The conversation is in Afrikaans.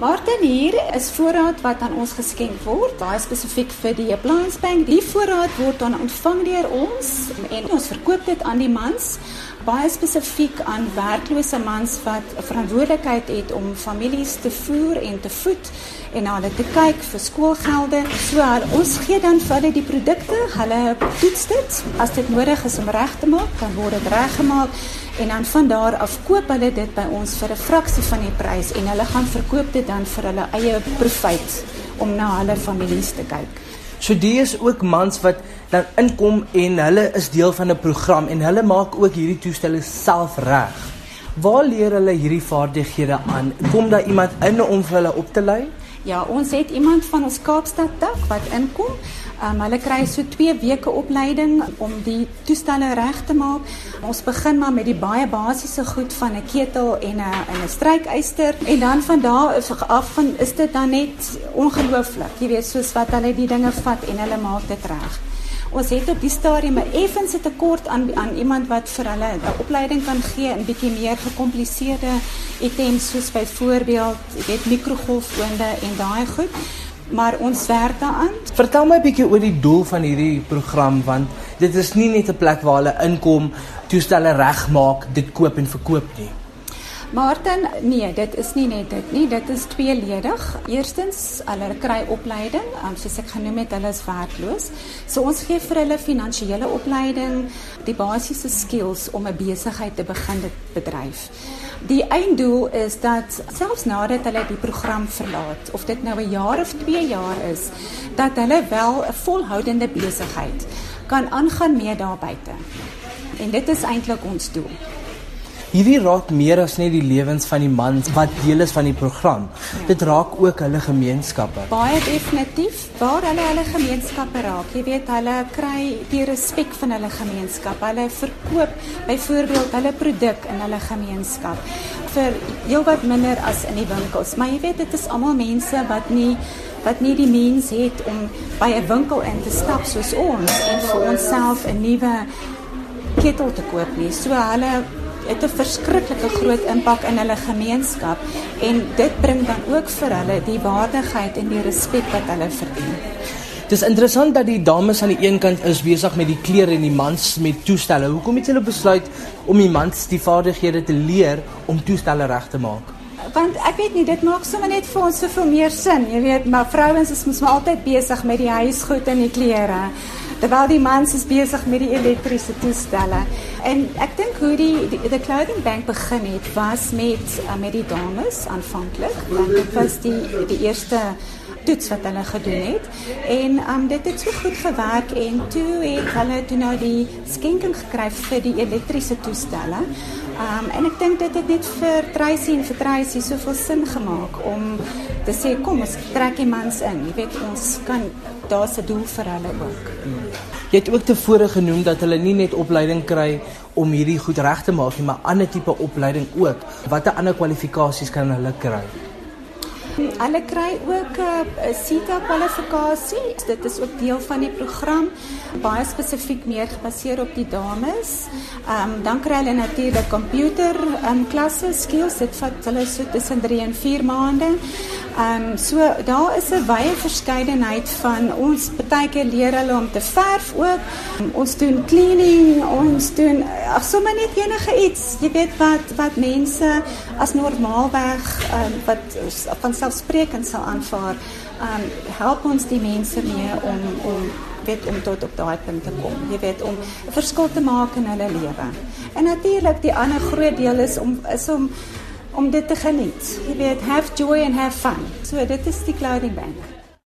Martin hier is voorraad wat aan ons geskenk word, baie spesifiek vir die Appliance Bank. Die voorraad word dan ontvang deur ons en ons verkoop dit aan die mans baie spesifiek aan werklose mans wat 'n verantwoordelikheid het om families te voer en te voed en na hulle te kyk vir skoolgelde. So ons gee dan vir hulle die produkte, hulle toets dit. As dit nodig is om reg te maak, dan word dit reggemaak en dan van daar af koop hulle dit by ons vir 'n fraksie van die prys en hulle gaan verkoop dit dan vir hulle eie profit om na hulle families te kyk. So die is ook mans wat dan inkom en hulle is deel van 'n program en hulle maak ook hierdie toestelle self reg. Waar leer hulle hierdie vaardighede aan? Kom daar iemand in om vir hulle op te lei? Ja, ons het iemand van ons Kaapstad tak wat inkom. Um, hulle kry so 2 weke opleiding om die toestelle reg te maak. Ons begin maar met die baie basiese goed van 'n ketel en 'n en 'n strykyster en dan van daar af van is dit dan net ongelooflik. Jy weet soos wat hulle die dinge vat en hulle maak dit reg. Ons het op die stadium 'n effense tekort aan aan iemand wat vir hulle 'n opleiding kan gee in bietjie meer gekompliseerde items soos byvoorbeeld, jy weet mikrogolfoonde en daai goed. Maar ons werk daaraan. Vertel my 'n bietjie oor die doel van hierdie program want dit is nie net 'n plek waar hulle inkom, toestelle regmaak, dit koop en verkoop nie. Martin, nee, dit is nie net dit nie, dit is tweeledig. Eerstens, hulle kry opleiding, um, soos ek genoem het, hulle is werkloos. So ons gee vir hulle finansiële opleiding, die basiese skills om 'n besigheid te begin dit bedryf. Die einddoel is dat selfs nadat hulle die program verlaat, of dit nou 'n jaar of 2 jaar is, dat hulle wel 'n volhoudende besigheid kan aangaan mee daar buite. En dit is eintlik ons doel. Hierdie raak meer as net die lewens van die mans wat deel is van die program. Ja. Dit raak ook hulle gemeenskappe. Baie definitief waar hulle hulle gemeenskappe raak. Jy weet hulle kry die respek van hulle gemeenskap. Hulle verkoop byvoorbeeld hulle produk in hulle gemeenskap vir heelwat minder as in die winkels. Maar jy weet dit is almal mense wat nie wat nie die mens het om by 'n winkel in te stap soos ons en vir onsself 'n nuwe ketel te koop nie. So hulle het 'n verskriklike groot impak in hulle gemeenskap en dit bring dan ook vir hulle die waardigheid en die respek wat hulle verdien. Dit is interessant dat die dames aan die een kant is besig met die klere en die mans met toestelle. Hoekom het hulle besluit om die mans die vaardighede te leer om toestelle reg te maak? Want ek weet nie, dit maak sommer net vir ons soveel meer sin. Jy weet, maar vrouens is mos maar altyd besig met die huisgoed en die klere terwyl die mans is besig met die elektriese toestelle. En ek dink hoe die die, die clothing bank begin het was met uh, met die dames aanvanklik, want dit was die die eerste toets wat hulle gedoen het. En um dit het so goed gewerk en toe het hulle toe nou die skenking gekry vir die elektriese toestelle. Um en ek dink dit het net vir Tracy en vir Tracy soveel sin gemaak om te sê kom ons trek die mans in. Jy weet ons kan daar's 'n doel vir hulle ook. Jy het ook tevore genoem dat hulle nie net opleiding kry om hierdie goed reg te maak nie, maar ander tipe opleiding ook. Watter ander kwalifikasies kan hulle kry? Hulle kry ook 'n uh, CETA kwalifikasie. Dit is ook deel van die program, baie spesifiek meer gebaseer op die dames. Ehm um, dan kry hulle natuurlik komputer ehm um, klasse skills. Dit vat hulle so tussen 3 en 4 maande. Ehm um, so daar is 'n wye verskeidenheid van ons partykeer leer hulle om te verf ook. Um, ons doen cleaning, ons doen ag sommer net enige iets. Jy weet wat wat mense as normaalweg um, wat van selfsprekend sal aanvaar. Um help ons die mense mee om om weet om tot op daai punt te kom. Jy weet om 'n verskil te maak in hulle lewe. En natuurlik die ander groot deel is om is om om dit te geniet. Jy weet have joy and have fun. So dit is die clothing bank.